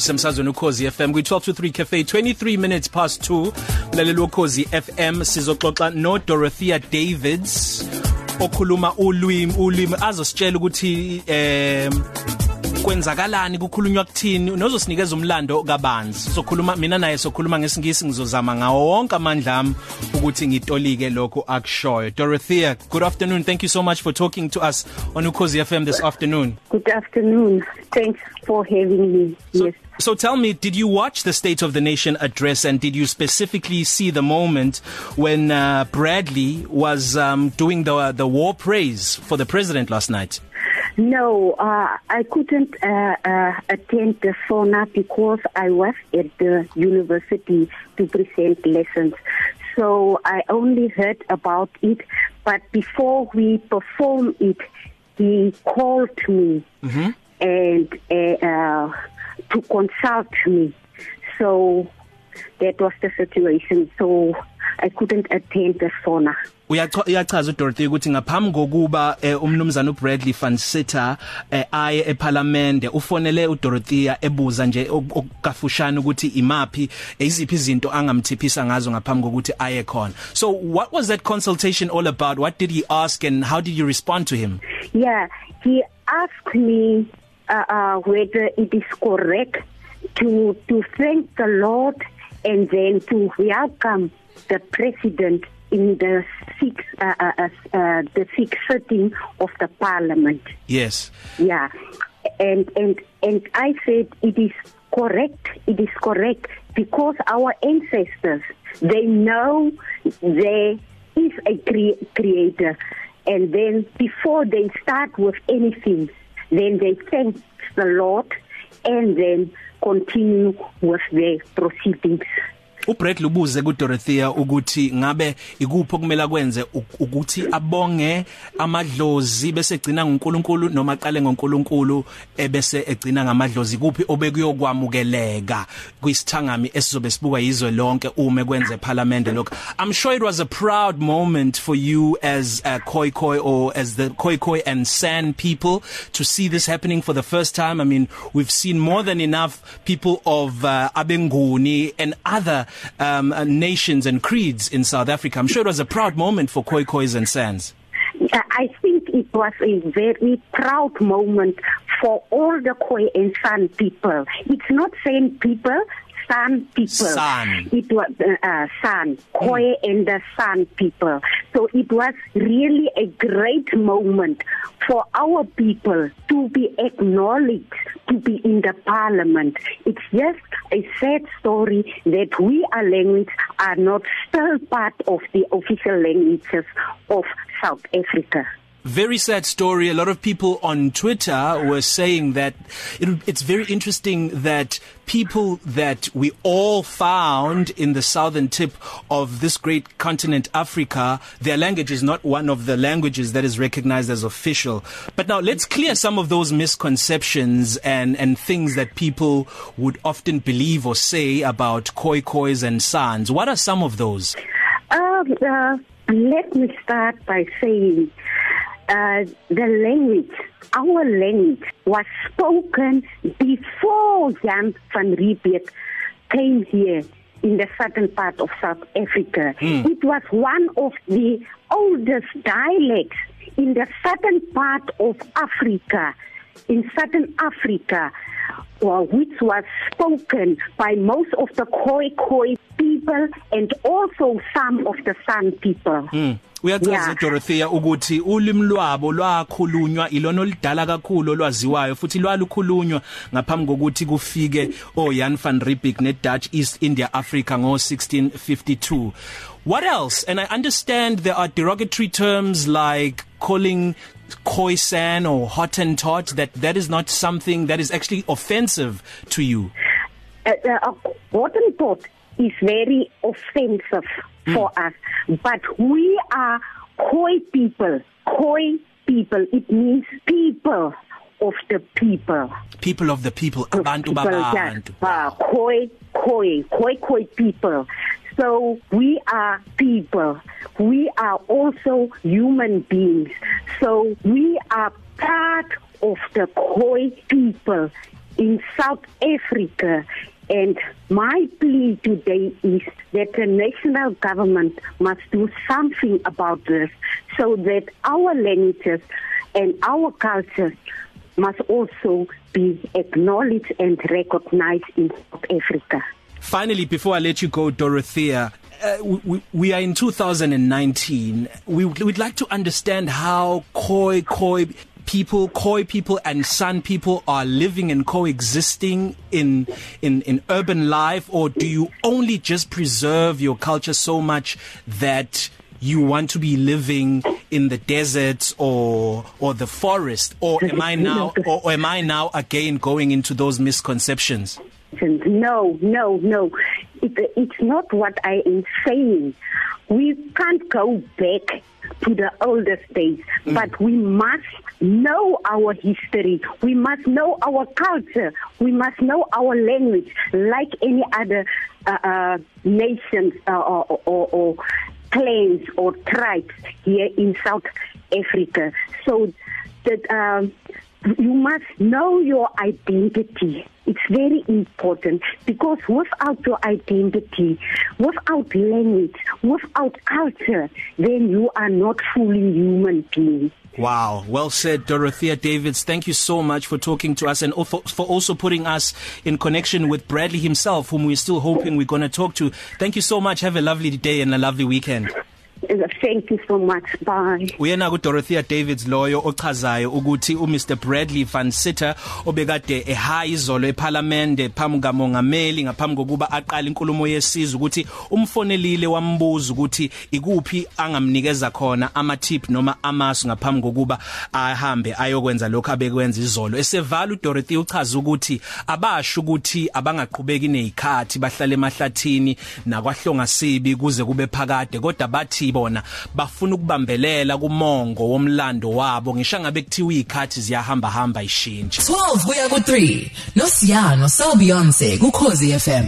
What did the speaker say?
semsazweni ukhozi FM kwi 12 to 3 cafe 23 minutes past 2 mlalelo ukhozi FM sizoxoxa no Dorothea Davids okhuluma ulwimi ulwimi azositshela ukuthi eh kwenzakalani kukhulunywa kuthini nozosinikeza umlando kabanzi sizokhuluma mina naye sokhuluma ngesingisi ngizozama ngawo wonke amandla ami ukuthi ngitolike lokho akushoyo Dorothea good afternoon thank you so much for talking to us on Ukhozi FM this afternoon Good afternoon. Thanks for having me. so, yes. so tell me did you watch the state of the nation address and did you specifically see the moment when uh, Bradley was um, doing the the war praise for the president last night No, uh, I couldn't uh, uh, attend the sauna because I was at the university to present lessons. So I only heard about it, but before we perform it, he called me Mhm. and uh, uh, to consult me. So that was the situation. So I couldn't attend the sauna. Uyacha- uyachaza uDorothy ukuthi ngaphambi kokuba eh, umnumzana uBradley van Sitter eh, aye eParliament ufonele uDorothea ebuza nje ok- okafushana ukuthi imapi eh, iziphi izinto angamthiphisa ngazo ngaphambi kokuthi aye khona. So what was that consultation all about? What did he ask and how did you respond to him? Yeah, he asked me uh, uh, whether it is correct to to thank the Lord and then to welcome the president in the sixth uh, uh, uh, uh, the sixth sitting of the parliament. yes Yeah, and and and I said it is correct. It is correct because our ancestors they know there is a cre- creator, and then before they start with anything, then they thank the Lord, and then continue with their proceedings. uBrett lubuze kuDorothea ukuthi ngabe ikuphi okumele kwenze ukuthi abonge amadlozi bese egcina ngoNkulunkulu noma aqale ngoNkulunkulu ebese egcina ngamadlozi. Kuphi obekuyokwamukeleka kwisithangami esizobe sibuka yizwe lonke uma kwenze parliament lokho I'm sure it was a proud moment for you as a Khoi Khoi or as the Khoi Khoi and San people to see this happening for the first time. I mean we've seen more than enough people of uh, Abenguni and other um, uh, nations and creeds in South Africa I'm sure it was a proud moment for Khoi Khois and Sans Uh, I think it was a very proud moment for all the Khoi and San people. It's not San people, San people. San. It was uh, uh, San, Khoi mm. and the San people. So it was really a great moment for our people to be acknowledged to be in the parliament. It's just a sad story that we our language are not still part of the official languages of South Africa. Very sad story. A lot of people on Twitter were saying that it, it's very interesting that people that we all found in the southern tip of this great continent, Africa, their language is not one of the languages that is recognized as official. But now let's clear some of those misconceptions and, and things that people would often believe or say about Khoi Khois and Sans. What are some of those? Uh, uh, let me start by saying uh, the language, our language was spoken before Jan van Riebeeck came here in the southern part of South Africa. Hmm. It was one of the oldest dialects in the southern part of Africa, in southern Africa, well, which was spoken by most of the Khoi Khoi people and also some of the San people. Mm. Uyachaza Yeah. Dorothea ukuthi ulimi lwabo lwakhulunywa ilona olidala kakhulu olwaziwayo futhi lwalukhulunywa ngaphambi kokuthi kufike o Jan van Riebeeck ne Dutch East India Africa ngo 1652. What else? And I understand there are derogatory terms like calling Khoisan or Hottentot that that is not something that is actually offensive to you. uh, uh, Hottentot is very offensive mm. for us, but we are Khoi people. Khoi people, it means people of the people. People of the people, Of abantu babantu. yeah. Uh, Khoi, Khoi, Khoi, Khoi people. So we are people. We are also human beings. So we are part of the Khoi people in South Africa and my plea today is that the national government must do something about this so that our languages and our culture must also be acknowledged and recognized in South Africa. Finally, before I let you go, Dorothea, uh, we, we are in 2019. We would like to understand how Khoi Khoi people, Khoi people and San people are living and coexisting in in in urban life or do you only just preserve your culture so much that you want to be living in the deserts or or the forest? Or am I now or, or am I now again going into those misconceptions? No no no. It, it's not what I am saying. We can't go back to the oldest days mm. but we must know our history. We must know our culture. We must know our language like any other uh, uh nations uh, or, or or clans or tribes here in South Africa. So that um you must know your identity it's very important because without your identity without language without culture then you are not fully human being Wow, well said Dorothea Davids. Thank you so much for talking to us and for, also putting us in connection with Bradley himself whom we're still hoping we're going to talk to. Thank you so much. Have a lovely day and a lovely weekend. Thank you so much. Bye. Uyena ku Dorothea Davids loyo ochazayo ukuthi u Mr Bradley Van Sitter obekade ehaya izolo eParliament phambi kamongameli ngaphambi kokuba aqale inkulumo yesizwe ukuthi umfonelile wambuza ukuthi ikuphi angamnikeza khona ama tip noma amasu ngaphambi kokuba ahambe ayokwenza lokho abekwenza izolo esevala uDorothea uchaza ukuthi abasho ukuthi abangaqhubeki nezikhathi bahlale emahlathini nakwahlonga sibi kuze kube phakade kodwa bathi bona bafuna ukubambelela kumongo womlando wabo. Ngisho ngabe kuthiwa izikhathi ziyahamba hamba ishintshe 12 kuya ku 3 no Siyano so Beyonce ku Khosi FM